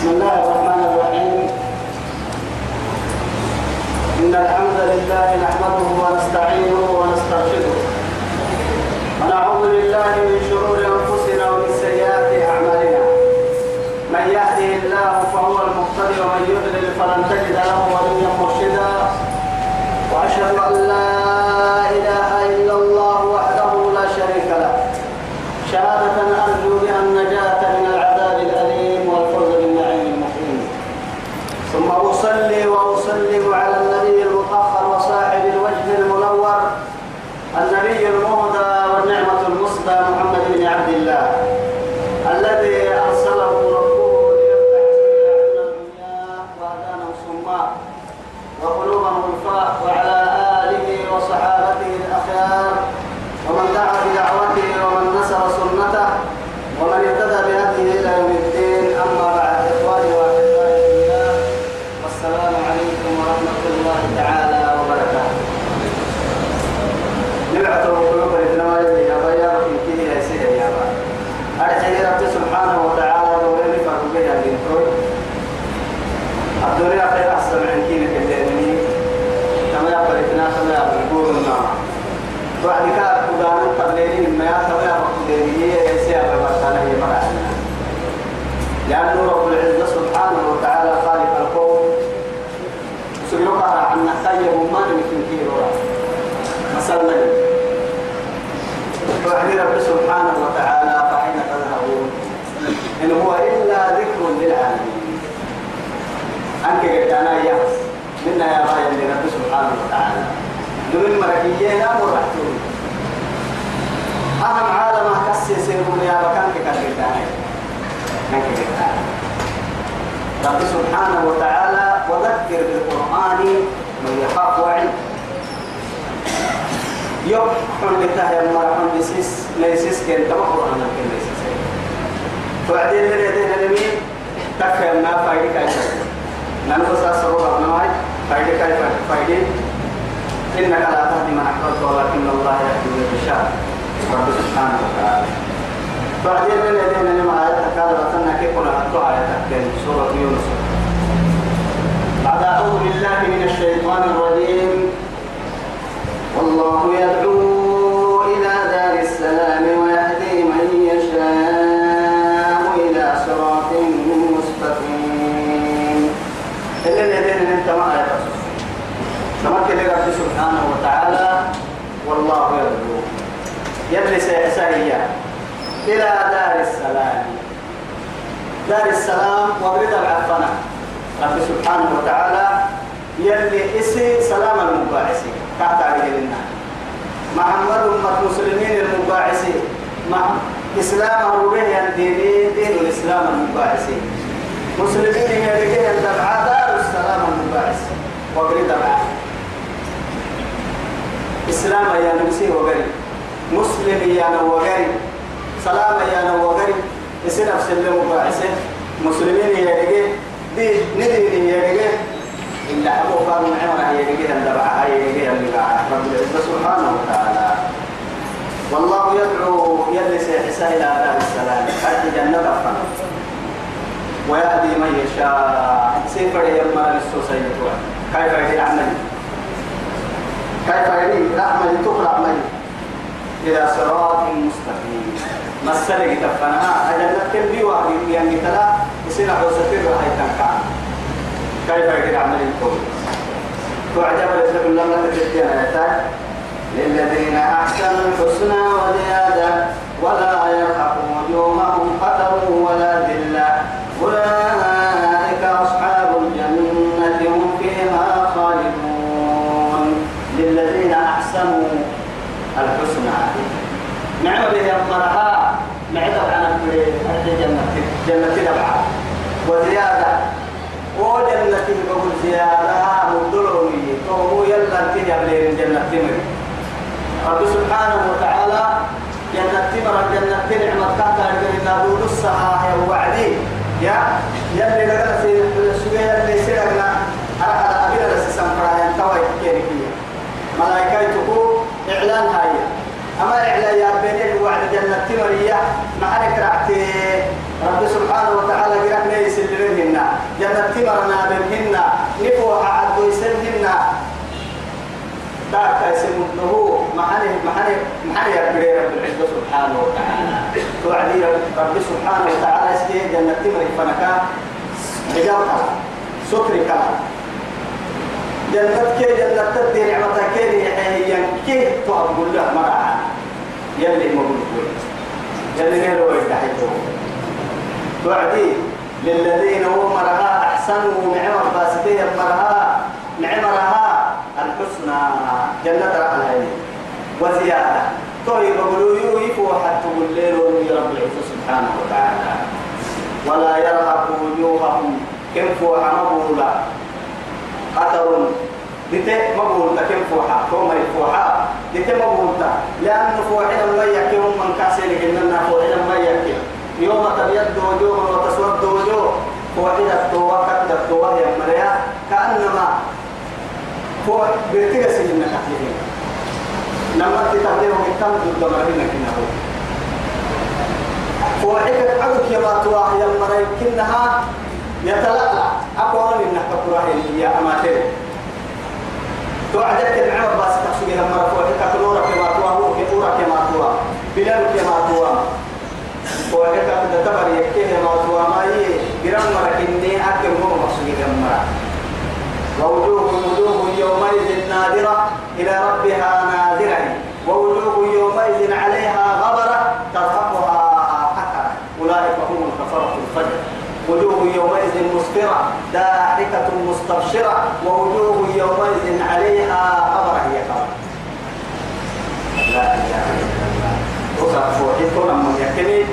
بسم الله الرحمن الرحيم. إن الحمد لله نحمده ونستعينه ونسترشده. ونعوذ بالله من شرور أنفسنا ومن سيئات أعمالنا. من يهده الله فهو المقتدي ومن يضلل فلن تجد له وليا مرشدا. وأشهد أن لا إله إلا الله وحده لا شريك له شهادة أرجو بها النجاة من العذاب الأليم والفوز بالنعيم المقيم ثم أصلي وأسلم على النبي المطهر وصاحب الوجه المنور النبي المهدى والنعمة المصدى محمد بن عبد الله الذي أرسله ربه ليفتح سبيل الدنيا وأذانه الصماء وقلوبهم الفاء وعلى آله وصحابته الأخيار ومن دعا بدعوته ومن نصر سنته ومن اهتدى بهديه إلى يوم الدين أما بعد إخواني وأحبائي في الله والسلام عليكم ورحمة الله تعالى وبركاته نبعث قلوب الإثنوائي يا بيا في كيه يا سيدي يا بيا أرحي رب سبحانه وتعالى وين فرق بها الإنتوي الدنيا خير أحسن من كينك الليلين كما يقول إثناء كما يقول النار بعد كده قدام قبلين ما يتبع قدامه يسير بمثلا يمرأنا لأنه رب العزة سبحانه وتعالى خالق الكون سيقرأ عن نحتاج ما نمكن كيلو مثلا وعد رب سبحانه وتعالى فأين تذهبون إن هو إلا ذكر للعالمين. أنك قد أنا يحس منا يا بايا لرب سبحانه وتعالى. دون مركيين أمر رحتون أهم عالم كسي سيرون يا بكان كتابتاني كان كتابتاني رب سبحانه وتعالى وذكر بالقرآن من يخاف وعيد. يوم حملته يا مرحم بسيس ليسيس كن تما قرآن كن ليسيس فبعدين من يدين اليمين تكفي ما فايدة كيف ننقص أسرور أبنى ماي فايدة كيف فايدة إنك لا تهدي من أحببت ولكن الله يهدي من يشاء رب سبحانه وتعالى بعدين من يدين لما آيات كان رسلنا كيف قلنا أتوى آيات سورة يونس بعد أعوذ بالله من الشيطان الرجيم والله يدعو إلى دار السلام ويهدي من يشاء إلى صراط مستقيم. إلا الذين انت ما تمكن لرب سبحانه وتعالى. والله يدعو. يجلس إحسانية إلى دار السلام. دار السلام وبرد العفنة. رب سبحانه وتعالى يلي إسي سلام المباعثي كعت عليه لنا محمد أمة مسلمين المباعثي مع إسلام الروبيه الديني دين الإسلام المباعثي مسلمين يلقين الدمعة دار السلام المباعثي وبرد العفنة إسلام يا نمسي وغري مسلم يا نوغري سلام يا نوغري إسي نفس اللي مباعثة مسلمين يا رجي دي ندين رجي إلا أبو فارم عمر يا رجي الدبع يا رجي اللي رب العزة سبحانه وتعالى. والله يدعو يلس إحسان إلى دار السلام. حتى جنة أفن ويهدي من يشاء. سيفر يمر للسوسية كيف يهدي عملي كيف يريد أعمل تقرأ عملي إلى صراط مستقيم. مسألة تفنها أجل نتكلم وحدي يعني تلا يصير عوسفير وحي تنكع كيف عملي تقول تعجب الله لك تجدين للذين أحسنوا الحسنى وزيادة ولا يرحق وجوههم قتر ولا ذلة أولئك أصحاب الجنة هم فيها خالدون للذين أحسنوا الحسنى نعم به أمرها معدة عن الجنة جنة دبعة وزيادة وجنة بقول زيادة مدلوني تو يلا تيجي قبل جنة تمر. رب سبحانه وتعالى جنة تمر جنة نعمة كاتا لنا دود السحاة وعدي يا يلي لقد سجى يلي سرقنا على أبينا لسسان توي كيري ملائكة إعلان هاي. أما إعلان يا بني وعد جنة تمرية معرك رعتي رب سبحانه وتعالى قرأنا جنة تمرنا بهن نفوح عدو يسنهن ذاك اسم له محني محني محني يا رب العزة سبحانه وتعالى. توعدي رب سبحانه وتعالى. اسكي جنة تمر فنكا حجابها سترك جنة كي جنة تدي نعمتها كي هي كي تقول له مرعى. يلي مقول يلي غير ويدحيته توعدي. للذين هم مرها أحسنوا معمر باسدين مرها معمرها الحسنى. جنة رحلة وزيادة. طيب قولوا يويفوا حتى الليل يا رب العزة سبحانه وتعالى. ولا يرهق وجوههم كم فوحا مبولا قدر دته مبولتا كم فوحا كوما الفوحا دته مبولتا لأن فوحنا ما يكيهم من كاسين إننا فوحنا ما يكيهم يوم تبيض وجوه وتسود وجوه كتب التوبة يا مريا كأنما فوح بيرتقى سنين كثيرين لما تتعلم التام ضد مرهنا كنا هو. فوحك عدك يا ماتوا يا مريا كنها أقوى من نحن قرآن يا أماتين. توعدك العمر باس تحسبي لما رفوعك كنورك ما توا هو كنورك ما توا بلالك ما توا وجوه يومئذ نادرة إلى ربها نادرة ووجوه يومئذ عليها غبرة ترهقها حكرة أولئك هم الكفرة الفجر وجوه يومئذ مسفرة ضاحكة مستبشرة ووجوه يومئذ عليها غبرة هي غبرة لا إله إلا الله وصف فوحي من يكني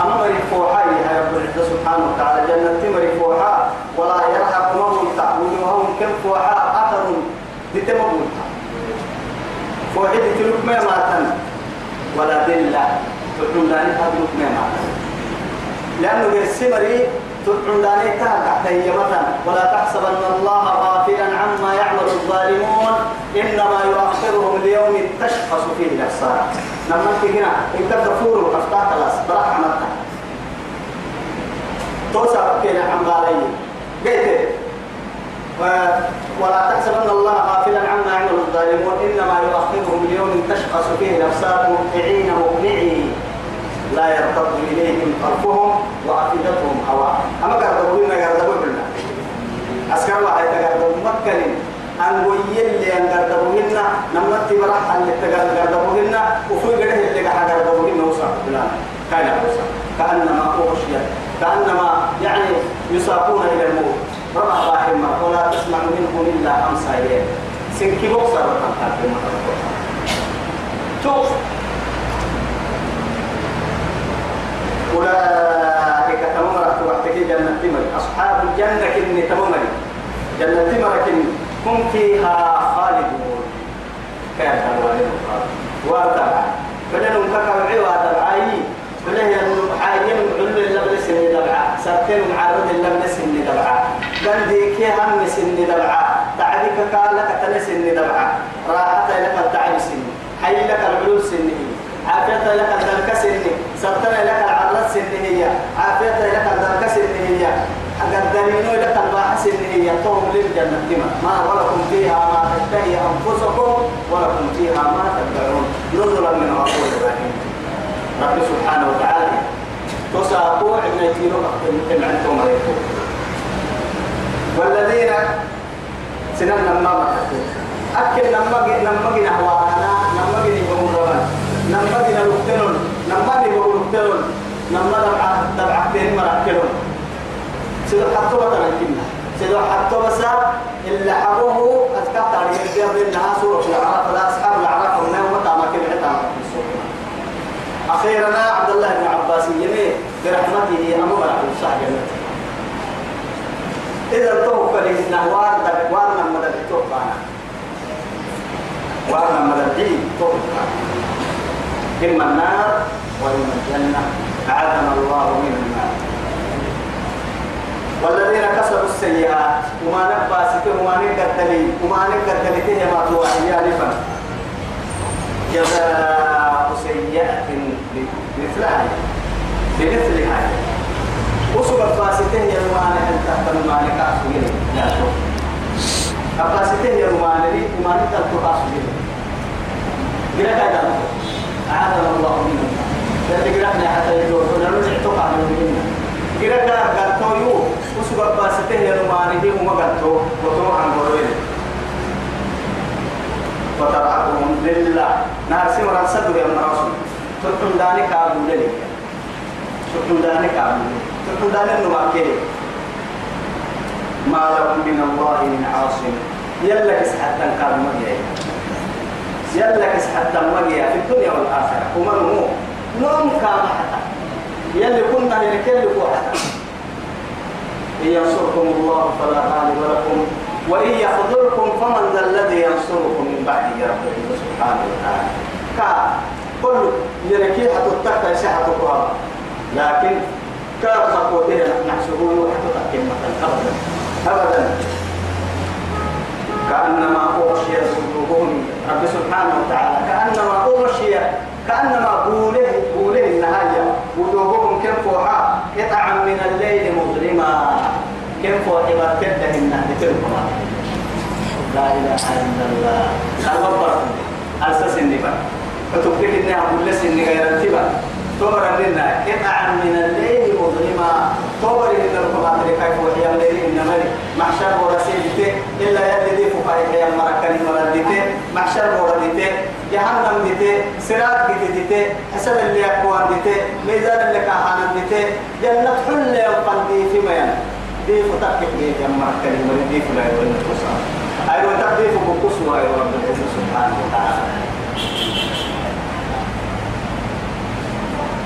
أما مرفوحا يا رب العزة سبحانه وتعالى. جنة مرفوحا ولا مولتا وجوههم كم فوحا؟ أثر بتمولتا فوحي تلك ما ماتن ولا دلة. تلك داني تلك ما ماتن لأنه السمري تدعون ذلك تحتي مثلا ولا تحسبن الله غافلا عما يعمل الظالمون. إنما يؤخرهم ليوم تشخص فيه الأبصار لما أنت هنا. إن كفور وكفتاه خلاص. براح عملتها توسع كينا عن بالي قلت ولا تحسبن الله غافلا عما يعمل الظالمون إنما يؤخرهم ليوم تشخص فيه الأبصار مهطعين مقنعين. لا يرتد إليهم طرفهم وأفئدتهم هواء أما قردوا لنا قردوا لنا أسكر الله يتقردوا مكة أن ويل اللي أن قردوا لنا نما تبرح اللي تقردوا لنا وفي قده اللي قردوا لنا وصار لنا كان وصار كأنما أغشيت كأنما يعني يساقون إلى الموت. رمى راحمة ولا تسمع منهم إلا أمسايين سنكي بوكسر شوف أولئك تمرت وقتك جنة تمر أصحاب الجنة كن تمر جنة تمر كن هم فيها خالدون. كان الوالد وارتبع فلن كفر عواد العاي فلن سرتين معرض اللبن سن دبعة. قندي كي هم سن دبعة. تعبك قال لك تنسن دبعة. راحت لك التعب سن. حي لك العلوم سن عافية لك الدرك سن سرتنا لك العرض سن هي. عافية لك الدرك سن هي. قدمينو لك الباحة سن هي. طوم للجنة دمى ما ولكم فيها ما تشتهي أنفسكم. ولكم فيها ما تدعون نزلا من غفور رحيم. رب سبحانه وتعالى تساقوا ابن يتيرو من عندكم عليكم والذين سنن لما أكل لما لما جينا حوانا لما جينا بمرنا لما جينا لقتلون لما جينا لقتلون لما دبع دبع كثير مركلون سيدو حتى بدنا كنا سيدو حتى بس اللي حبوه على يجيب إنها سورة الأعراف لا أصحاب الأعراف هم نوم تاما كل حتى أخيرا عبد الله بن عباس يمي برحمته أمر على الصح جنته إذا توقع لنا وارد وارنا مدد توقعنا وارنا مدد توقعنا إما النار وإما الجنة أعاذنا الله من النار. والذين كسبوا السيئات وما نبى سكر وما نقدلي وما نقدلي تهي ما توحي آلفا جزاء سيئة مثلها بمثلها وصل الفاسته يا رومان أن تحت المالك أخوين لا شوف الفاسته يا رومان لي وما نتلت أخوين قلت هذا أعاذنا الله منه لأن قلتنا حتى يدور ونرجع تقع منه قلت قلت يو وصل الفاسته يا رومان لي وما قلت وتروح عن قروين وترعبهم لله نار سمرا صدر يا من رسول تكون داني كابو لي تكون داني كابو تكون داني نماكي ما لهم من الله من عاصم. يلا حتى كابو مجيء يلا حتى مجيء في الدنيا والآخرة. ومن هو؟ نوم كام حتى. يلي كنا لنكلف حتى. إن ينصركم الله فلا غالب لكم وإن يخذلكم فمن ذا الذي ينصركم من بعده ربه سبحانه وتعالى. كل يركي ساحة القرآن لكن كاب خطوته نحسبه حتى كلمة أبدا أبدا. كأنما أغشي صدورهم رب سبحانه وتعالى كأنما أغشي كأنما بوله بوله النهاية. وجوههم كم فوحا قطعا من الليل مظلما كم فوحي بركده النهاية لا إله إلا الله. الغبر أساس النبا فتبقى إنها كل سن غير التبا تمر لنا. قطعا من الليل مظلما. تمر إن القرآن كيف وحي الليل إنما محشر ورسيدته إلا يدي فقائك يا مركني مردته محشر وردته جهنم دته سرات دته حسب اللي أقوان دته ميزان اللي كهانا دته جنة حل يقضي في ميان. دي فتاكك يا مركني مردته فلا يولد تصار أيوة تقديف بقصوى يا رب سبحانه وتعالى.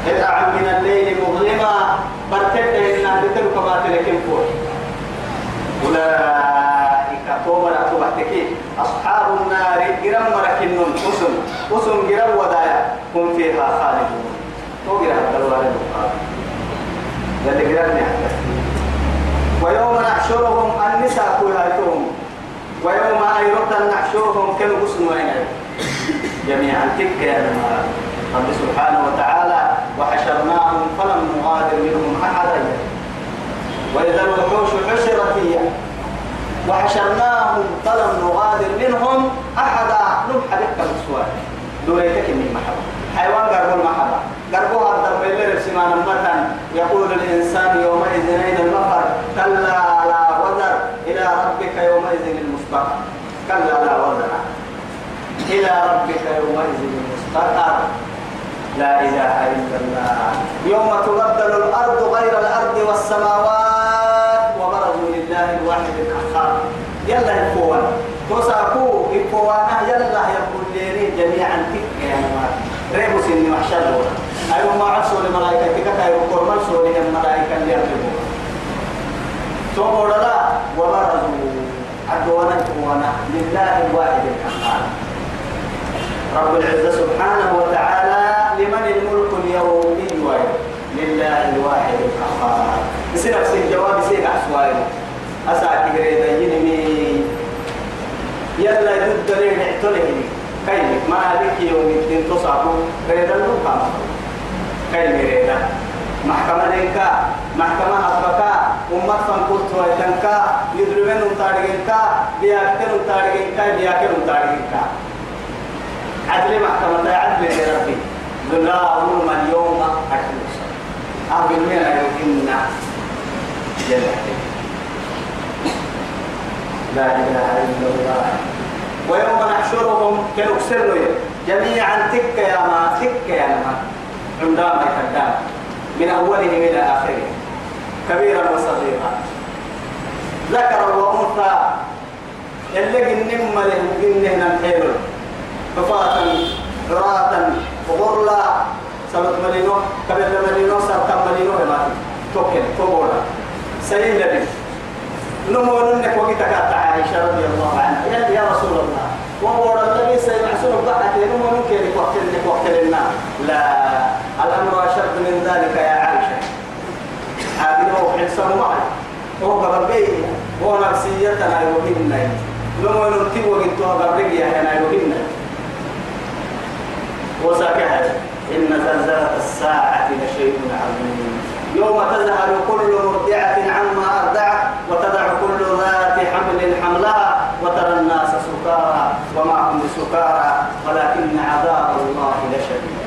قطعا من الليل مظلما بركت إن بتلك باطل كم فوق. أولئك توبر أتوبتك أصحاب النار جرم مركنون قسم قسم جرم ودايا. هم فيها خالدون. تو جرم دلوار يلي جرم ويوم نحشرهم النساء كلها ويوم نحشرهم جميعا تلك يا رب سبحانه وتعالى وحشرناهم فلم نغادر منهم أحدا. وإذا الوحوش حشرت وحشرناهم فلم نغادر منهم أحدا. نبحى لك السؤال دوريتك من محبة. حيوان قربوا المحبة. قربوا هذا بالله سمان مثلا يقول الإنسان يومئذ أين المفر؟ كلا لا وزر. إلى ربك يومئذ المستقر. كلا لا وزر. إلى ربك يومئذ المستقر. لا إله إلا الله. يوم تبدل الأرض غير الأرض والسماوات وبرزوا لله الواحد القهار يلا يكون تساكو يكوانا يلا يقول لي جميعا. تك يا نمار ريبو سني محشر أيوة ما عرسوا لملائكة كتا يقول مرسوا للملائكة اللي يرتبوا ثم لا وبرزوا. عدوانا يكوانا لله الواحد القهار رب العزة سبحانه وتعالى لمن الملك اليوم الواحد القهار يصير نفس الجواب يصير عشوائي أسعى تقريبا ينمي يلا يدد لي نعتله كيف ما هذيك يوم الدين تصعبوا ريدا نقام كيف ريدا محكمة لنكا محكمة أبكا أمت فنقلت ويتنكا يدرمين تارجنكا بياكتن تارجنكا بياكتن تارجنكا عدل محكمة عدل يا ربي. لا أظلم اليوم أكلس أبن من يمكننا جل لا إله إلا الله. ويوم نحشرهم كنكسر جميعا تك يا ما تك يا ما عندما يكدام من أولهم إلى آخره كبيرا وصغيرا. ذكر وأنثى. اللي جنم له جنه نحيل حفاة عراة غرلا سبت ملينو كبر ملينو سبت ملينو ما توكل توبولا. سيد لبي نمو نك وقت كانت عائشة رضي الله عنها. يا يا رسول الله. وقول النبي سيد محسن الضحك نمو نك وقت لك وقت لنا لا الأمر أشد من ذلك يا عائشة. هذه هو حسن معي هو قبل بي هو نفسيتنا يوهمنا نمو نكتب وقت قبل يوم تذهل كل مرضعة عما أرضعت وتدع كل ذات حمل حملها وترى الناس سكارى وما هم بسكارى ولكن عذاب الله لشديد.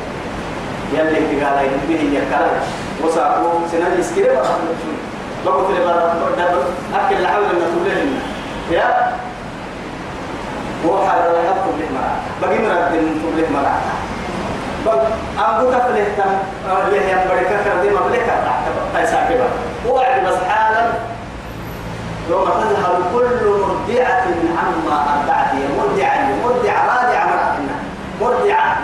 يلي تقال ينبه يكرر وساقو سنان يسكري لو كنت لبرا أكل لحول من تبلغنا يا؟ وحال الله تبلغ مرعا بقي مرات من تبلغ مرعا بل أبو تبلغ تم ليه ينبرك كردي مبلغ كردي مبلك تايسا كبا وعد بس حالا. يوم تذهب كل مرضعة عما أرضعت مرضعة مرضعة راضعة مرأتنا مرضعة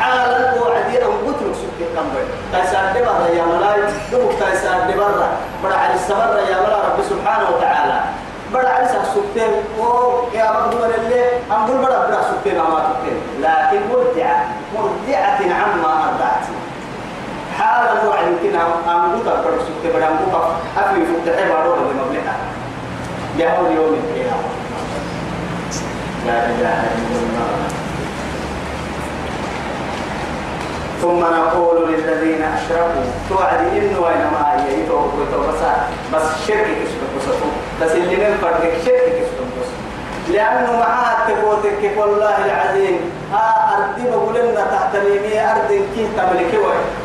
حالا وعدي أن قتل سكت كمبر تايسا كبا يا ملاي. دبك تايسا كبا برا على السمر يا ملا رب سبحانه وتعالى. بڑا عرسة سكتين و يا مقدوم اللي؟ أم قول بڑا بڑا سكتين أما سكتين لكن مرضعة. مرضعة عما أرضعت حالا نوع يمكن بڑا سكتين بڑا أم قول أفلي فتحي بارو اللي مبلغها جاءوا اليوم القيامة لا إله إلا الله. ثم نقول للذين أشركوا توعد إنه وإنما هي يتوقع بس بس شرك كسب بسطو بس اللي من فردك شرك كسب بسطو لأنه معاه تبوتك والله العظيم ها أردي بقول تحت اليمين أرض كي تملك وين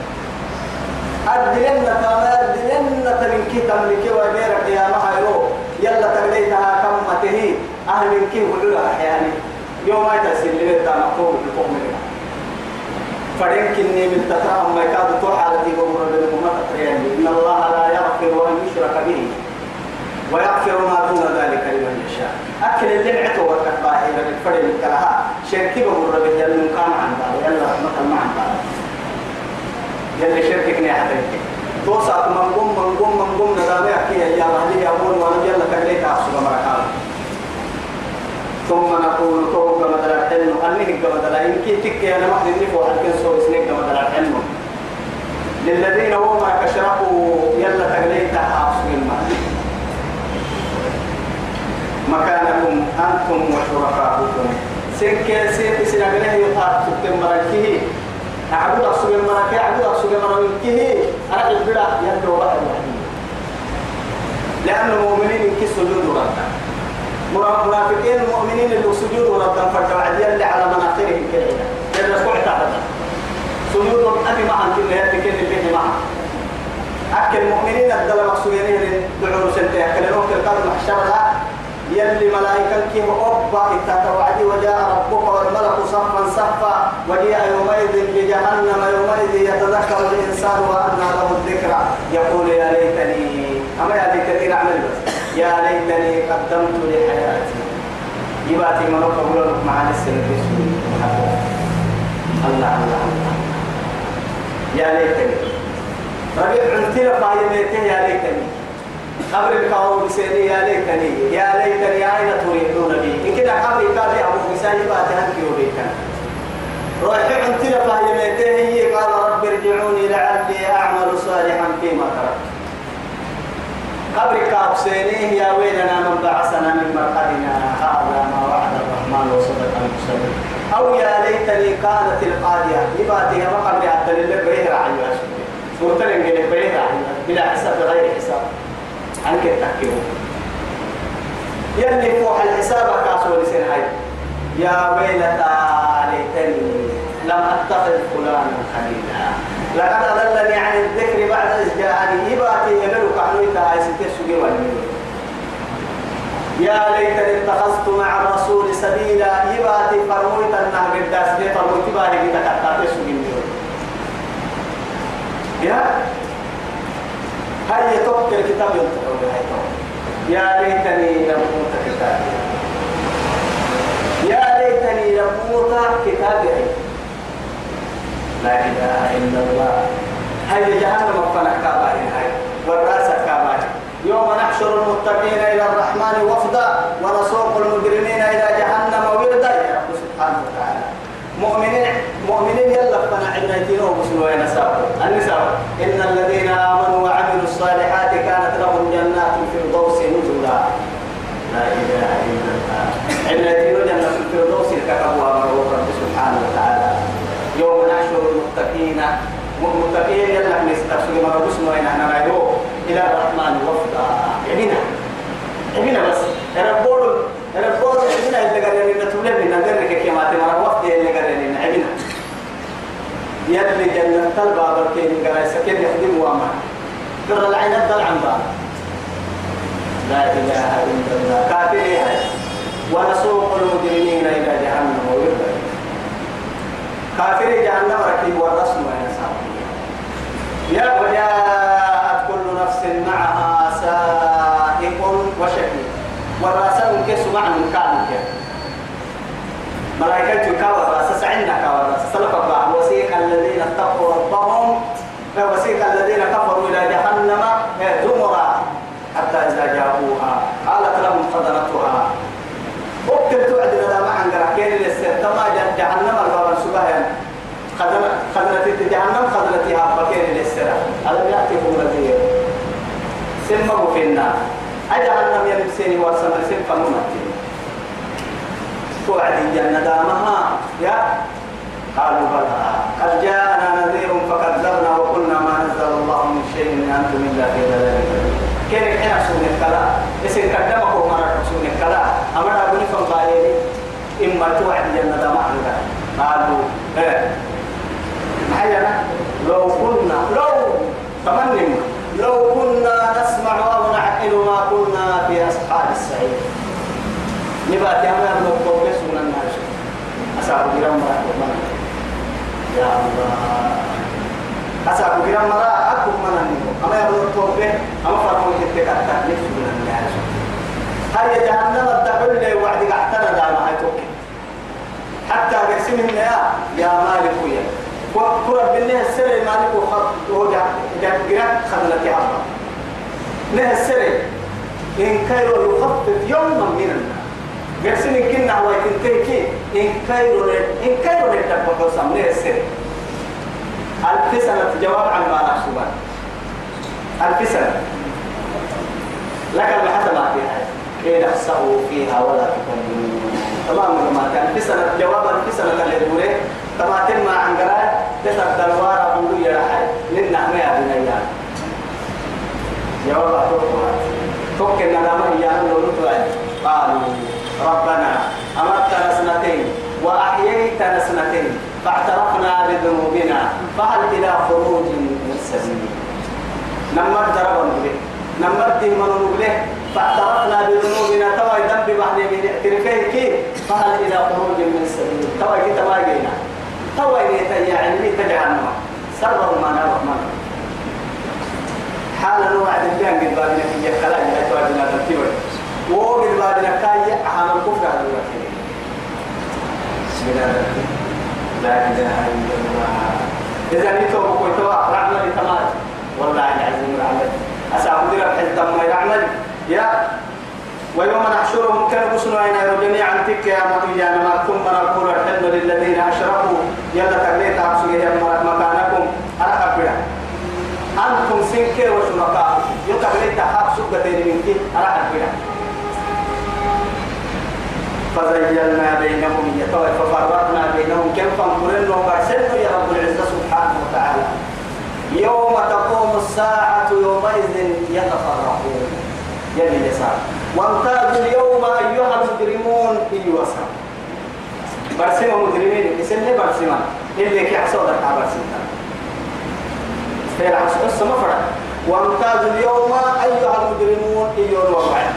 أرض لنا تما أرض لنا تملك تملك وغيرك يا مهيو يلا تغليتها كم مته أهل كي ولولا يعني. يوم ما تسلم التنقل بقوم منها فرين كني من تترام ما يكاد توحالتي بمر بالمما تقريان إن الله لا يغفر أن يشرك به ويغفر ما دون ذلك لمن يشاء. أكل اللي معته وكفاه إلى الفرين كلها شركي بمر بالجنة كان عن ذلك يلا مثل ما عن يلي شركك حدك توسع من قم من قم من قم ندامي أكيد يا أهلي يا أبون وأنا يلا كليت أحسب مركان ثم نقول توم كما دلال حلم أنه كما دلال إن كي تكي أنا واحد نفو حد كن سوى سنين كما دلال حلم للذين هم كشرحوا يلا تغليت حاصل المال مكانكم أنتم وشركاؤكم سنك سيك سنغنه يطاق تكتم مركه أعبد أقصد المركه أعبد أقصد مركه أنا البدع يبدو واحد وحيد لأن المؤمنين ينكسوا سجود ربنا. منافقين المؤمنين اللي سجود ورد فرد اللي على مناخرهم كده. لأن رسول تعالى سجود أبي معهم كل هذه كل اللي معهم. أكل المؤمنين الدل مقصودين دعوا سنتين. أكلهم في القرن محشر يلي ملائكة كي أبا إتتوعدي وجاء ربك والملك صفا صفا وجيء يومئذ بجهنم يومئذ يتذكر الإنسان وأنى له الذكرى. يقول يا ليتني أما يا ليتني أعمل بس؟ يا ليتني قدمت لحياتي. يباتي من قبول مع السنة الله الله الله. يا ليتني. ربيع عنتنا فايمته يا ليتني. قبر الكون بسيني يا ليتني يا ليتني أين تريدون بي؟ إن كده قبر كافي أبو مساجي باتي هنكي وبيتنا. روحي عنتنا فايمته هي قال رب ارجعوني لعلي أعمل صالحا فيما تركت. قبر كابسينيه يا ويلنا من بعثنا من مرقدنا هذا ما وعد الرحمن وصدق المرسلين أو يا ليتني كانت القاضية يباتي ما قبل حتى لله بريه رعي سورة الإنجيل بريه رعي بلا حساب غير حساب. عنك التحكيم يلي فوح الحساب كاسو لسين هاي يا ويلتا ليتني لم أتخذ فلانا خليلا. لقد أضلني عن الذكر بعد إذ جاءني يباتي يملك عنويتا هاي ستة سجي يا ليتني اتخذت مع الرسول سبيلا. يباتي فرمويت أنها قداس دي فرمويت بالي قد كتاتي سجي يا هاي يتوقع الكتاب ينتقل يا ليتني لم أوت كتابي. يا ليتني لم أوت كتابي. لا إله إلا الله. هاي جهنم فنك كاباري هاي. والرأس كاباري يوم نحشر المتقين إلى الرحمن وفدا ونسوق المجرمين إلى جهنم وردا. يا رب سبحانه وتعالى. مؤمنين مؤمنين يلا فنا عبنتين ومسلمين النساء النساء إن الذين آمنوا وعملوا الصالحات كانت لهم جنات الفردوس نزلا. لا إله إلا الله. عبنتين جنة الفردوس كتبوا أمر رب سبحانه وتعالى. يوم نحشر المتقين. متقين يلا نستغفر ما ربنا وين إحنا رايو إلى الرحمن وفدا. يمينا يمينا بس. ربول ربول يمينا اللي قال لنا تقول لنا. نقدر كيف ما تمر وفد اللي قال لنا. يمينا يلي جنة الباب الكين قال سكن يخدم وامر قرر العين الضل عن باب لا إله إلا الله كافر ونسوق المجرمين إلى جهنم ويرد كافر جهنم ركيب والرسم وينسى يا وجاءت كل نفس معها سائق وشهيد والراسل كيس معنى كان ملائكة كاور راس سعنا كاور راس سلف بعض وسيق الذين اتقوا ربهم وسيق الذين كفروا إلى جهنم زمرا حتى إذا جاءوها. قالت لهم خزنتها وقت توعد لنا معا قرأكين الاستخدام جهنم الباب خزنة خزنة جهنم خزنتها. بكين الاستراء ألم يأتكم نذير؟ سمه في النار أجهنم يلبسني ورسم سم فممتين توعد الجنة دامها. يا قالوا بلى. قد جاءنا نذير فكذبنا وقلنا ما نزل الله من أنتم إلا في ضلال كان كان سون الكلا اسن قدمه مرة سون الكلا أمر ابن فقايل اما توعد الجنة دامها قالوا إيه. محينا لو كنا لو تمنم. لو كنا نسمع أو نعقل ما كنا في أصحاب السعير. نبات ما نقول بس من الناس. أصحاب جرام مرا يا الله. أصحاب جرام الناس أما يقول توبة أما فرموا يتكتك نفس من الناس. هل جهنم الدخول لي وعد قعتنا دام هاي توكي حتى قسم يا يا مالك ويا. وكرة بالله السر مالك وخط وجع جرات خذلتي عبا نه السر. إن كيرو يخفف يوما من الناس. إن كنا هو يتنتهي إن كيرو إن كيرو نتبقى سمني السر. ألف سنة جواب عن ما نحسبان ألف سنة. لك المحتمى فيها. كي نحسه فيها ولا تكون تمام ما كان ألف سنة جواب ألف سنة اللي يقوله تما تم عن قراءة تسد الوارا بقول يا رحل لنا ما يا جواب أتوقع توكل ندامة إيانا لو قالوا ربنا أمرتنا سنتين وأحييتنا سنتين فاعترفنا بذنوبنا فهل إلى خروج من سبيل نمر دربا نقول نمر من نقول فاعترفنا بذنوبنا. توا ذنب بعد من اعترافه كيف فهل إلى خروج من سبيل توا كي توا جينا. توا يا علمي تجعلنا. سر ما نرحمن حالا وعد الجان قد بابنا في يكلا جاءت واجنا تنتيوي وقد بابنا كاي أحام الكفر على بسم الله. لا إله إلا الله. إذا نتوب كويتوا رعنا لتمام. والله العظيم العمل أسعب درب حتى ما يعمل يا ويوم نحشرهم كان بسنا إلى جميعا تك يا مطيجان ما ثم نقول الحلم للذين أشركوا يلا تقليت عبسوا مكانكم. أرحب بنا أنتم سنك وشركاء يقبل تحاب سبة منك أرحب بنا فزيلنا بينهم. يتوى ففرقنا بينهم. كم فانقرن وبرسلت يا رب العزة سبحانه وتعالى. يوم تقوم الساعة يومئذ يتفرقون. يلي يسار وامتازوا اليوم أيها المجرمون إيوسا برسمة مجرمين. اسمه برسمة اللي كي حصل لك برسمة فعل عصر ما فرق وامتازوا اليوم أيها المجرمون إيوه الوضعين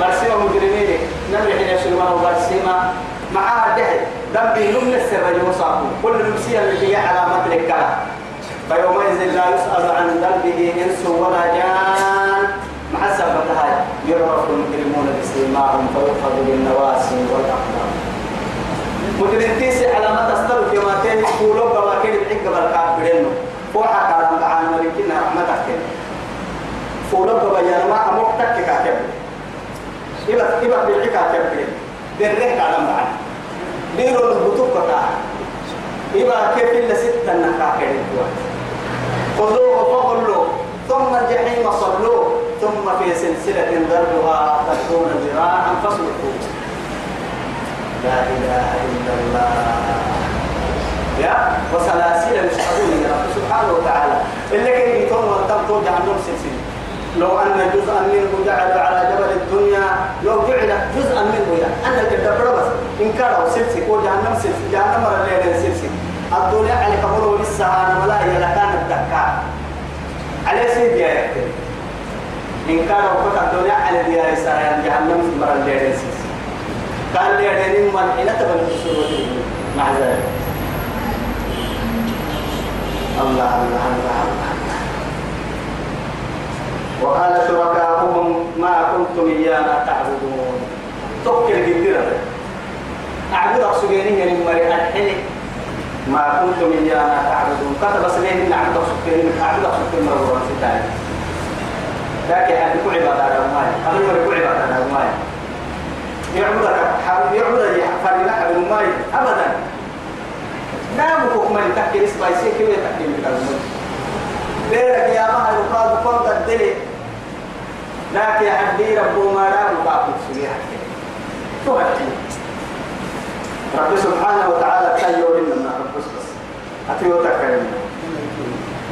برسمة مجرمين. نبي حين يسلمه برسمة معاه ده ذنبي نمن السر يوصاكم كل نمسية اللي هي علامة الكلام فيومئذ لا يسأل عن ذنبه إنس ولا جان. مع سبتها يعرف المجرمون بسيماهم فيؤخذ بالنواسي والأقدام. مجرم تيسي علامة تستر في ما تين قولوا بما كان الحق بالكافرين. فوحا كلام تعالى ملكنا رحمتك. فولو بما ما أمرتك كاتب. إبا إبا بالعكا كبير درك على معنا ديروا البطوك بتاع إبا كيف إلا ستة نكاكر خذوه فغلوا ثم الجحيم صلوه ثم في سلسلة ذرها تكون ذراعا فاسلكوه لا إله إلا الله. يا وسلاسل يسحبون يا رب سبحانه وتعالى. اللي كان يتوم وتم جهنم سلسلة؟ لو أن جزءا منه جعل على جبل الدنيا لو جعل جزءا منه يا أنا كدبر بس إن كان سلسلة وجهنم سلسلة جهنم الليل سلسلة. الدنيا على كبره لسه أنا ولا يلا كان الدكار على سيد يا يكتب إن كان وقت الدنيا على ديار سايا جهنم في مرة الليل قال لي أدنين من حين تبني السورة مع ذلك الله الله الله الله وقال شركاؤهم ما كنتم إيانا تعبدون تذكر جديرة أعبد أقصديني يعني مريء الحلي ما كنتم إيانا تعبدون. كتب سنين أعبد أقصديني أعبد أقصديني مرة ستاني لكن أن يكون عبادة على الماء أنا يكون عبادة على الماء يعبدك يعبد يحفر لك الماء أبدا. نعم كوكما تحكي إسبايسي كيف تحكي من الماء بيرك يا ما يقال كنت الدلي لكن عبدي ربو ما لا يقابل سبيحك تهتي رب سبحانه وتعالى تيو لنا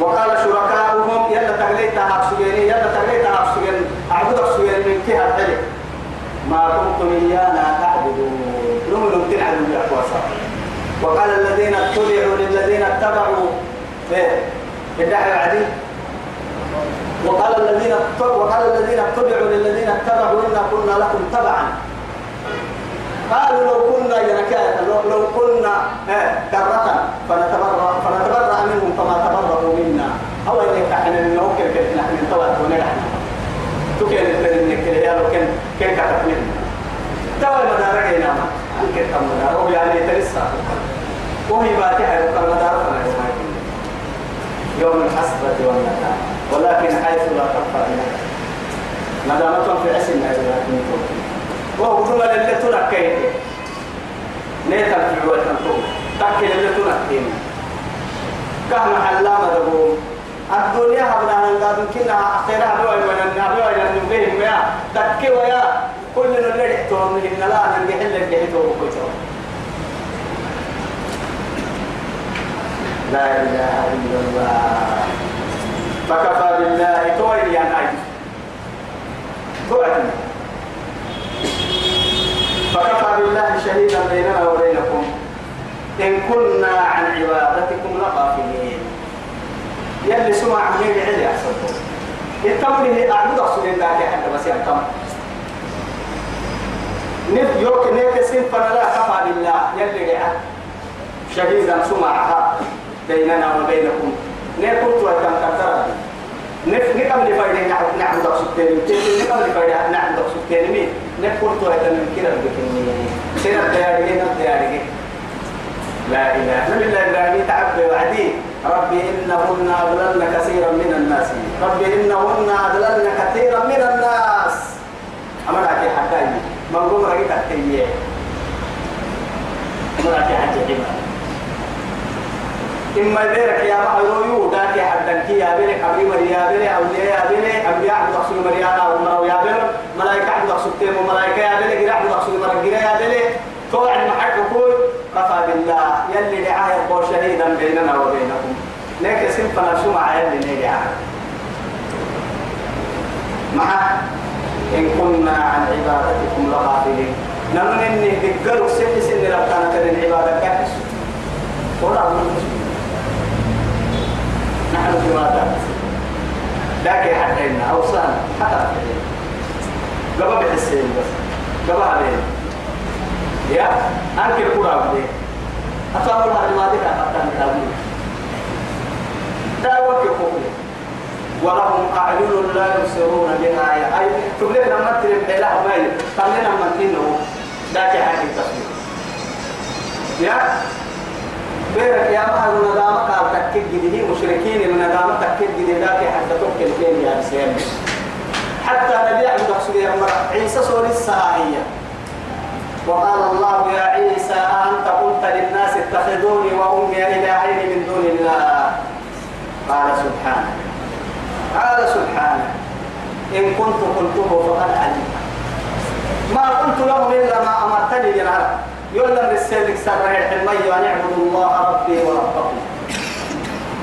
وقال شركاؤهم يلا تغليتا حبسجيني يلا تغليتا حبسجين أعبد حبسجين من كها الحلي ما كنتم إيانا تعبدون. نملم تنعلم بأقواسا وقال الذين اتبعوا للذين اتبعوا في الدعوة العديد وقال الذين وقال الذين اتبعوا للذين اتبعوا إنا كنا لكم تبعا. قالوا لو كنا ينكاية لو, لو كنا كرة فنتبرأ فنتبرأ منهم كما تبرأوا منا. أو إنك إحنا نوكل كيف نحن نتوات ونحن؟ تكين التنين كده لو كان كان كتب منا توا المدارك هنا ما أنك تم مدار أو يعني تلسا وهي باتها يقال مدار فلا يوم الحسرة والندامة ولكن حيث لا تخفى ندامة في عسل لكن وهو كل اللي تنكين نيتا في الوقت تنتو تكل اللي تنكين كهنا حلامة دبوم الدنيا هبنا نقاد كنا أخيرا بوي من النبي وإلى النبي ما تكي ويا كل اللي رحتهم من لا ننجح اللي رحتهم كتير لا إله إلا الله فكفى بالله تويل يا نايف توعدني فكفى بالله شهيدا بيننا وبينكم. إن كنا عن عبادتكم لغافلين. يلي سمع عمين علي أحسنتم التمره أعبد أقصد الله حتى بس يحكم نف يوك نيك سنفنا لا كفى بالله. يلي رعا شهيدا سمعها بيننا وبينكم. نيكم توكم كتر نف نكم لفايدة نعبد أقصد تاني نكم لفايدة نعبد أقصد تاني مين نكم توكم كده بكني. سنة دياري نب دياري لا إله إلا الله تعبد وعدي. ربي إنهن أضللن كثيرا من الناس. ربي إنهن أضللن كثيرا من الناس. أمر أكي حكاي من قوم رأيك التيّة أمر أكي حكاي إما بيرك يا معلو يوداك حدا كي يا بيرك أبي مريا بيرك أولياء يا بيرك أنبياء عبد رسول مريا أو يا بيرك ملائكة عبد رسول تيم ملائكة يا بيرك عبد رسول مرجع يا بيرك توعد محك كل كفى بالله يلي دعاه يبقى بيننا وبينكم. ليك سنفنا شو مع يلي ندعاه مع إن كنا عن عبادتكم لغافلين. نمن إني بقلوا سن سن ربنا كذن عبادة كاكس ولا نحن ماذا؟ لكن حتى إن أوصان حتى قبل بحسين بس. قبل عليه يا أنكر كورا بدي أصابوا هذه ما ذكر حتى نتابعه دعوة كفوف ولهم أعين لا يبصرون بها. أي تبلغ لما تريد إلى أمي خلينا من إنه ذاك حاجة تصوير يا بيرك يا مهر ندامة قال تكيد جديه مشركين الندامة تكيد جديه ذاك حتى تبكي الفين يا سيدي حتى نبي عبد الله عيسى سوري الساهية وقال الله يا عيسى أنت قلت للناس اتخذوني وأمي إلهين من دون الله؟ قال سبحانه قال سبحانه إن كنت قلته فقد علمت. ما قلت لهم إلا ما أمرتني بالعرب. يعلم للسيدك سر الحلمي وأن اعبدوا الله ربي وربكم.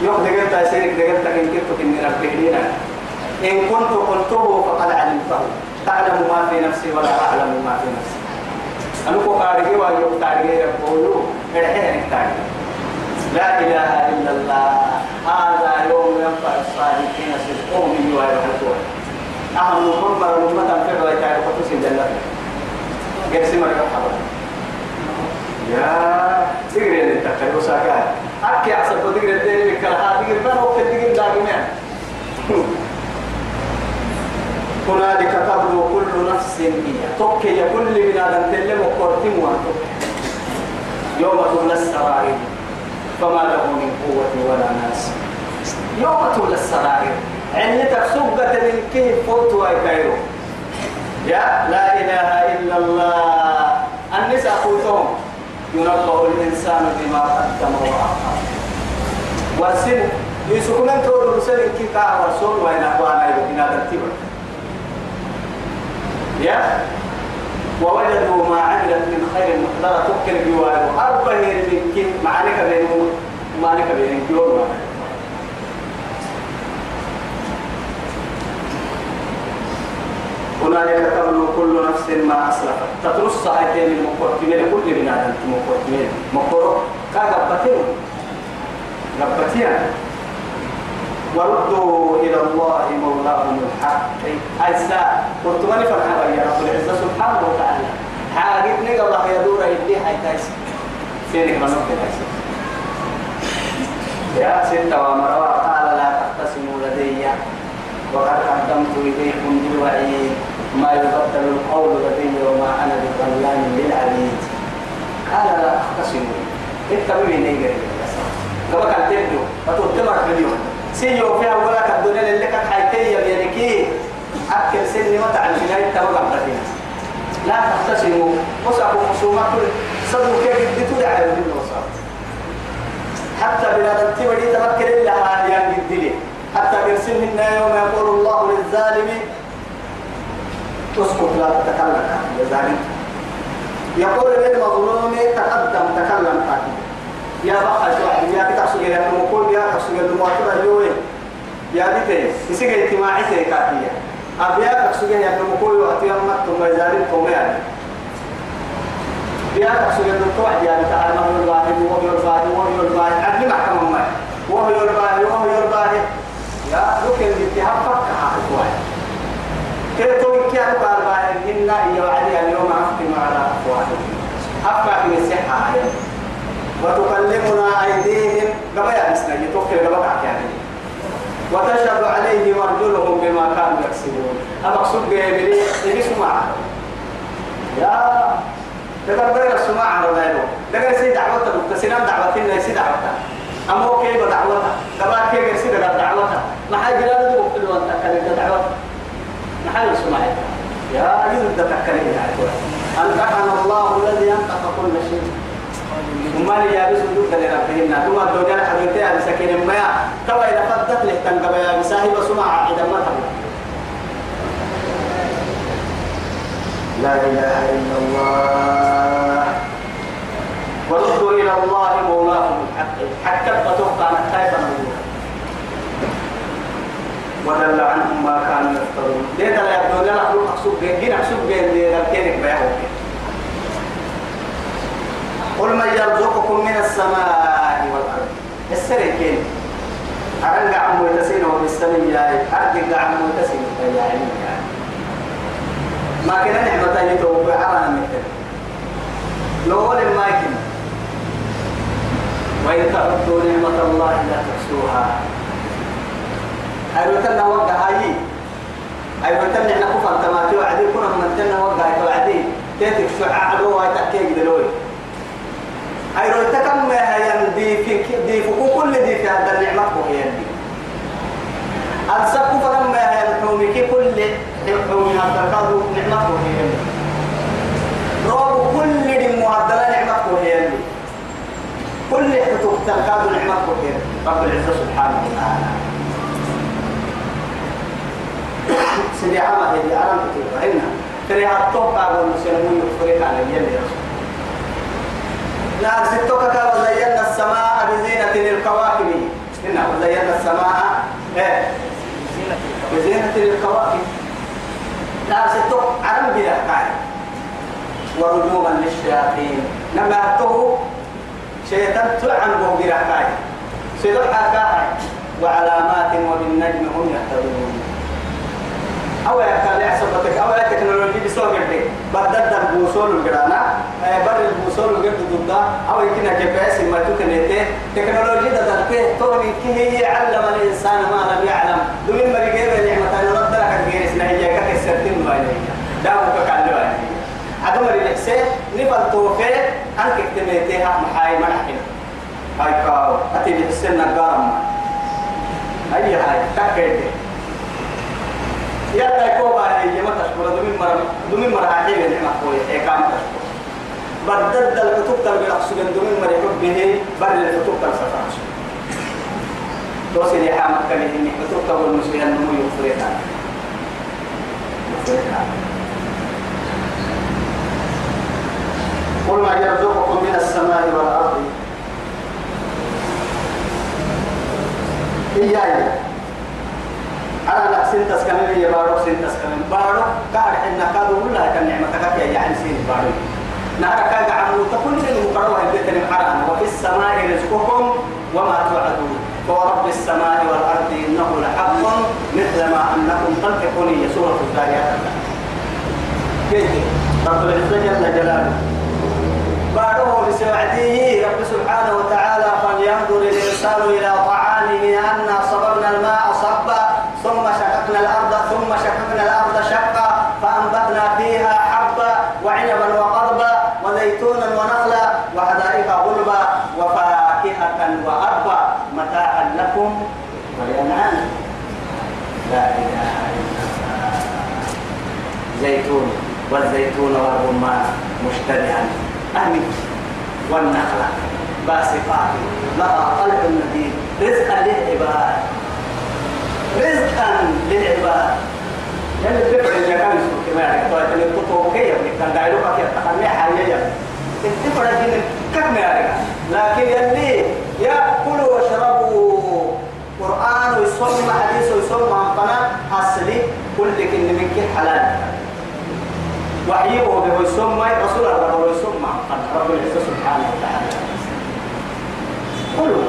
يوم دقلت سيدك دقلت إن كنت إني ربي إن كنت قلته فقد علمته. تعلم ما في نفسي ولا أعلم ما في نفسي. أنا كو قارجي وأنا كو قارجي ربولو إرحيه نكتارجي لا إله إلا الله. هذا يوم ينفع الصادقين صدقهم ويرحمون أهم نقول مرة أمة في الرواية تعالى قطس الجنة قسم الحبر يا تقري اللي تقري وساكا أكي عصب تقري الدين بكلها تقري ما هو تقري داقمان هنالك تبدو كل نفس هي توكي كل بنادم تلم وقرتم يوم تولى السرائر فما له من قوة ولا ناس. يوم تولى السرائر عند تفسقة من كيف فوت ويكيرو يا لا إله إلا الله. النساء فوتهم. ينبه الإنسان بما قدم وأخر والسن يسكن تور رسل كي كا ورسول وين أخوانا يبقينا ترتيبا يا؟ ووجدوا ما عملت من خير محضرة تكل بيوارو أربع من كي معنك بينهم معنك بينهم يوم هنالك تبلو كل نفس ما أسلفت. تترص هاتين المقرتمين كل بنادم المقرتمين مقر. كاغبتين غبتين وردوا إلى الله مولاهم الحق. أجزاء قرطماني فرحة يا رب العزة؟ سبحانه وتعالى. حاجت نقل الله يدور يدي حي تايس. سينك منوك تايس؟ يا ستة ومروا قال لا تختصموا لدي. وقد قدمت إليكم بالوعيد ما يبدل القول لدي وما أنا بظلام للعبيد. قال لا تختصموا اتبعوا نيجري قبل أن تبدو. فتوتمر في اليوم سيو فيها ولا كدونا اللي كان حيتي بيدكي أكل سن ما تعرف لا يتبقى بدينا لا تختصموا. وصعبوا خصومات صدوا كيف يدتوا على الوصف حتى بلاد التبدي تفكر إلا هذه الدليل. حتى برسلهن يوم يقول الله للظالم اسكت لا تتكلم. يا ظالم يقول للمظلوم تقدم تكلم يا بقى شو يا كتاب يا مقول يا كتاب سجل المواطن اليوم يا بيتي يسجل اجتماعي سيكاتية أبيا كتاب يا مقول وقت يوم ما تم يزارين تم يعني يا كتاب سجل الدكتور يا تعالى ما الواحد وهو الواحد وهو الواحد عدل محكمة ما وهو الواحد وهو الواحد يا لكن الاتهام فكها أخوان أنا قال بعد إن يوعدي اليوم أختم على أفواههم. أفكا في الصحة وتكلمنا أيديهم. قبل أنسنا يتوكل قبل يعني وتشهد عليهم أرجلهم بما كانوا يكسبون. أمقصود بيبلي إذا سمع يا تقدر بين السماع على ذلك. تقدر سيد دعوتك تسلم دعوتنا سيد دعوتك أما كيف دعوتها دبا كيف سيد دعوتها ما حد جلال دو كل وقت كان دعوتها ما حد سمع يا يوم تتكلم يا أنكحنا الله الذي أنقذ كل شيء. وما لي يا بس ودوك اللي ربهن ثم الدنيا حبيبتي أبي سكين ما توا إذا فدت له تنقب يا بساهي وسمع إذا ما تبغى. لا إله إلا الله. وردوا إلى الله مولاهم الحق حتى فتوقع نتائب وضل عنهم ما كانوا يفترون. ليه لا يبدو لنا أقول أقصد بين جين أقصد بين لكنك قل من يرزقكم من السماء والأرض. السركين أرجع عمو يتسين وبالسمين يا أرجع عمو يتسين يا يعني ما كنا نعمة يتوب عرانا مثل لو ولم ما يكن. وإن تعدوا نعمة الله لا تحصوها. أيوة تنا وقع هاي. أيوة تنا إحنا كفر تماتي وعدي كنا من تنا وقع وعدي. تيتك شعاع عدو هاي تحكي دلوي. أيوة تكم هي دي في دي في كل دي في هذا النعمة هي دي أنسكوا فلما هي الحومي كل حومي هذا الكادو نعمة هي دي روب كل دي معدلة نعمة هي دي كل حتوك تكادو نعمة هي رب العزة سبحانه وتعالى. سيدي عمى هدي أنا كتير فهمنا فريها الطوق قالوا المسلمون يفرق على رسول لا ستوك قال وزينا السماء بزينة للكواكب. هنا وزينا السماء إيه؟ بزينة للكواكب. لا ستوك عرم بلا قاعد ورجوما للشياطين. لما أتوه شيطان تعن بوغيرا كاي. سيدو حكاها وعلامات وبالنجم هم يهتدون. أو يكال يحسبتك أو تكنولوجي بسوق الدين بدل البوصول الجرانا بر البوصول الجد ضد أو يمكن جبس ما تكنيته تكنولوجي ده دلته توني كه يعلم الإنسان ما لم يعلم. دون ما يجيب نعمة رد لك غير سنهية كسرتين ما يليه دعوك كالوا عدم الإحساس نفل توفي أنك اكتميتها محاي منحنا هاي كاو. أتي بحسن نقارم. هاي هاي تكيدي يلا يكوبا هي ما تشكر دمين مرة دمين مرة عجيب نعمة قوية هي كام تشكر. بدد الكتب تلقى أقصد دمين قل ما يرزقكم من السماء والأرض. إياي. أنا لا سنتس كمان يا بارو سنتس كمان بارو كار إن كادو ولا كان نعمتك يا يعني سين بارو. نارا كاجا عمو تكون من مقروا البيت المحرم وفي السماء رزقكم وما توعدون. فورب السماء والأرض إنه لحق مثل ما أنكم تنطقون سورة الذاريات كيف؟ رب العزة جل جلاله. بعده بسعده رب سبحانه وتعالى فلينظر الإنسان إلى طعامه أنا لا إله إلا الله. زيتون والزيتون والرمان مشتبها أهمي والنخلة باسقات لها طلع نذير رزقا للعباد. رزقا للعباد. يعني الدفع اللي كان يسوق يعني طيب اللي تطوق كيف؟ كان دايلوك كيف؟ تخلي حاجة الدفع اللي كم لكن يلي يأكلوا واشربوا قرآن ويصوم حديث ويصوم عن قناة أصلي كل كن منك حلال. وحيه يسمى رسول الله ويسمى رب العزة سبحانه وتعالى. كله.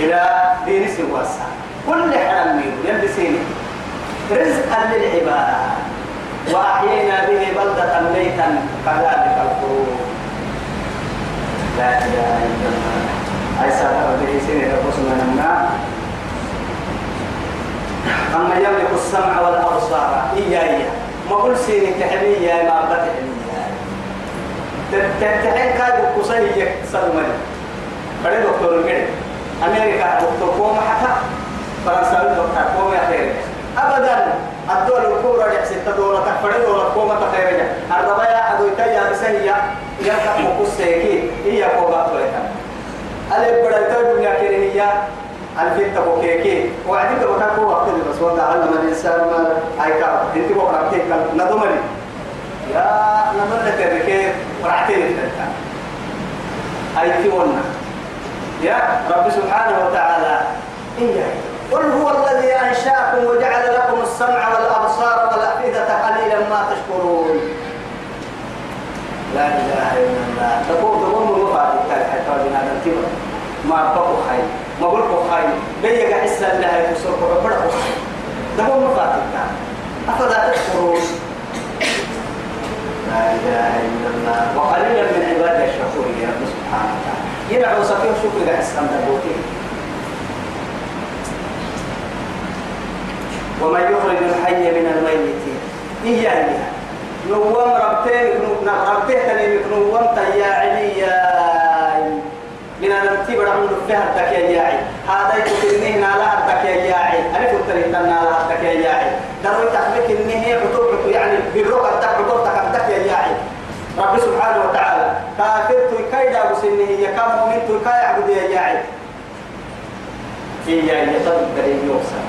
إلى دين سواسا. كل حرام يلبسين رزقا للعباد وأحيينا به بلدة ميتا كذلك الخروج. لا إله إلا الله. أيسا به سنة رسولنا نمنا أما يملك السمع والأبصار إياه ما كل سين تحمي يا ما بتحمي تتحين كاد كوسي يكسر من بڑے دكتور كده أمريكا دكتور كوم حتى فرنسا دكتور كوم يا خير أبدا الدول الكبرى يحسن تدولة تفرد ولا كوم تخيرجا الربايا أدو يتجا بسهية يركب مقصيكي هي كوبا تولتا ألي بڑا يتجا بنيا كيرهية الفيت تبوكيكي وعدي تبوكا كو وقت بس وضع علم الإنسان ما هاي كار. إنت بقرا كيك نضمني يا نمر تركي ورعتين تلتا هاي تيونا يا رب سبحانه وتعالى. إياه قل هو الذي أنشأكم وجعل لكم السمع والأبصار والأفئدة قليلا ما تشكرون. لا إله إلا الله. تقول تقول مفاتيح حتى بنا نتبع ما بقوا خير. ما بقوا خير. بيجا حسا لها يتصرف ربنا خير. تقول مفاتيح أفلا تشكرون؟ لا إله إلا الله. وقليلا من عباد الشكور يا رب سبحانه وتعالى. ينعو سكين شكر حسن دبوتين ومن يخرج الحي من الميت إياه نوم ربتين ربتين تنين نوم يا علي من الرتيب رحمه فيها الدك يا ياعي هذا يتكلمه نالا الدك يا ياعي ألف التريد نالا الدك يا ياعي دروي تحبك إنه عطوبك يعني بالروح الدك يا ياعي رب سبحانه وتعالى كافرت كيدا بسنه يكام مؤمنت كاي عبد يا ياعي إياه يطلب كريم يوصل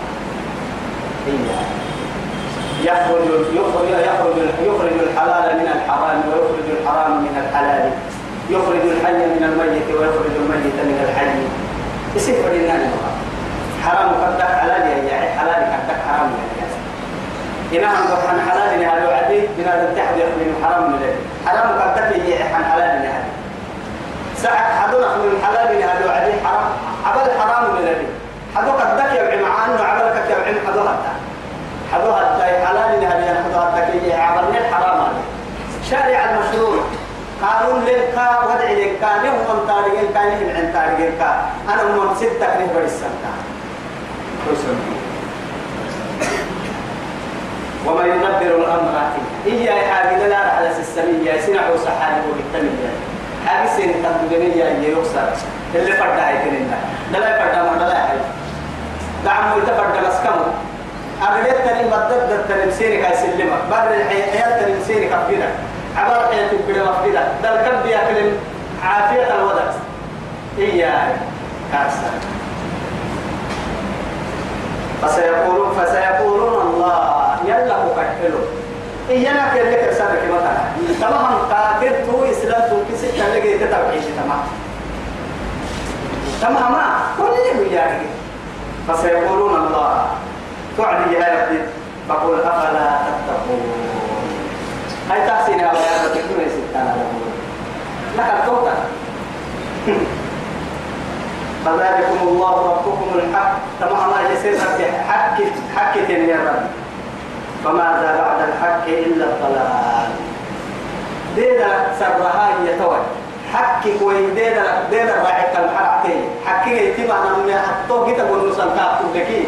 يخرج يخرج يخرج يخرج الحلال من الحرام ويخرج الحرام من الحلال. يخرج الحي من الميت ويخرج الميت من الحي. يصير فرينا حرام قدك حلال يا حلال قدك حرام يا إن هم عن حلال هذا وعدي من هذا التحت يخرج حرام من حرام قدك يا عن حلال هذا سعك حدنا من حلال هذا وعدي حرام. عبد حرام من الذي حدو قدك يا مع أنه عبدك يا عم حدو هدا حدو هدا حلال هذا حدو هدا كي عبد الحرام شارع المشروع. قانون لك ودع لك كان هم تارجين كان هم عن تارجين كان أنا من ستة نهبر السنة وما يدبر الأمر هي حاجة لا على السمية سنع وسحال وبالتمية حاجة سن تدبنية يكسر اللي فرد عيتنا لا لا فرد ما لا حي دعم يتفرد مسكمه أغلب تاني مدد تاني مسيرك يسلمك بر الحياة تاني مسيرك أفيدك عبر حياة تبقى مفيدة. دل كب يأكل عافية الودك إياه كارثة فسيقولون فسيقولون الله. يلا كحلو إيانا رسالة كما ترى تمام كافر تو إسلام تو كسي كذلك تتوحيد تمام. تماما كل اللي يعني فسيقولون الله. تعدي يا ربي فقل أفلا تتقون؟ هاي تحسين يا بيان بتكون ستانا لك التوبة فذلكم الله ربكم الحق؟ تماما يسير حق حق يا رب. فماذا بعد الحق إلا الضلال. ديدا سرها يتوي. حكي كوي ديدا ديدا راعي الحرعتين حكي يتبع نمي حتى كتا قولوا سنتا تبكي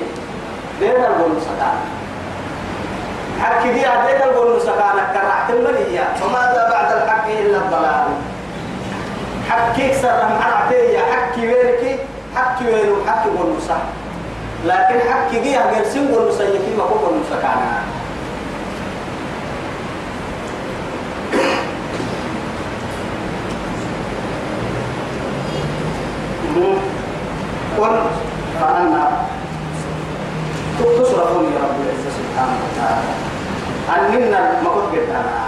ديدا قولوا سنتا حكي دي ديدا قولوا سنتا كرعت المنية فماذا بعد الحق إلا الضلال؟ حكي كسر الحرعتين حكي ويركي حكي ويرو حكي قولوا صح. لكن حكي جيها قرسين قولوا سيكي ما قولوا سكانا قل يا رب العزة سبحانه وتعالى. أننا المقود قدانا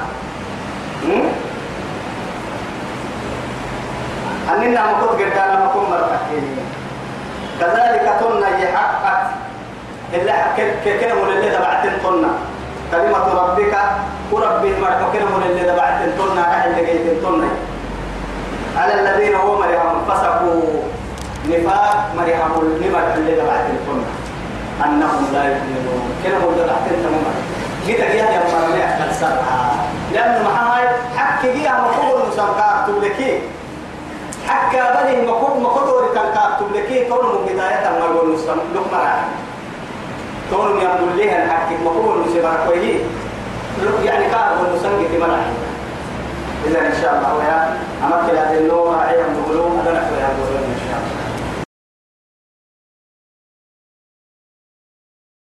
أننا المقود قدانا مقود مرتكين كذلك تنا يحقق إلا كنا من اللي تبعتين تنا كلمة ربك وربي مرحو كنا من اللي تبعتين تنا أهل لقيتين تنا على الذين هم مريهم فسقوا. نفاق مريهم لما اللي بعد الكون أنهم لا يؤمنون كنا هو ده حتى تماما جيت جيها يا مرمي أكل سرعة لأن معها حكى جيها مقول المسابقة تبلكي حكى بني مقول مقدور تنكا تبلكي كون بداية ما يقول المسابقة مرة كون يقول لها الحك مقول المسابقة كويه يعني كان المسابقة في مرة إذا إن شاء الله يا أمك لا تنور أيام بقولون أنا نحن يا بقولون إن شاء الله.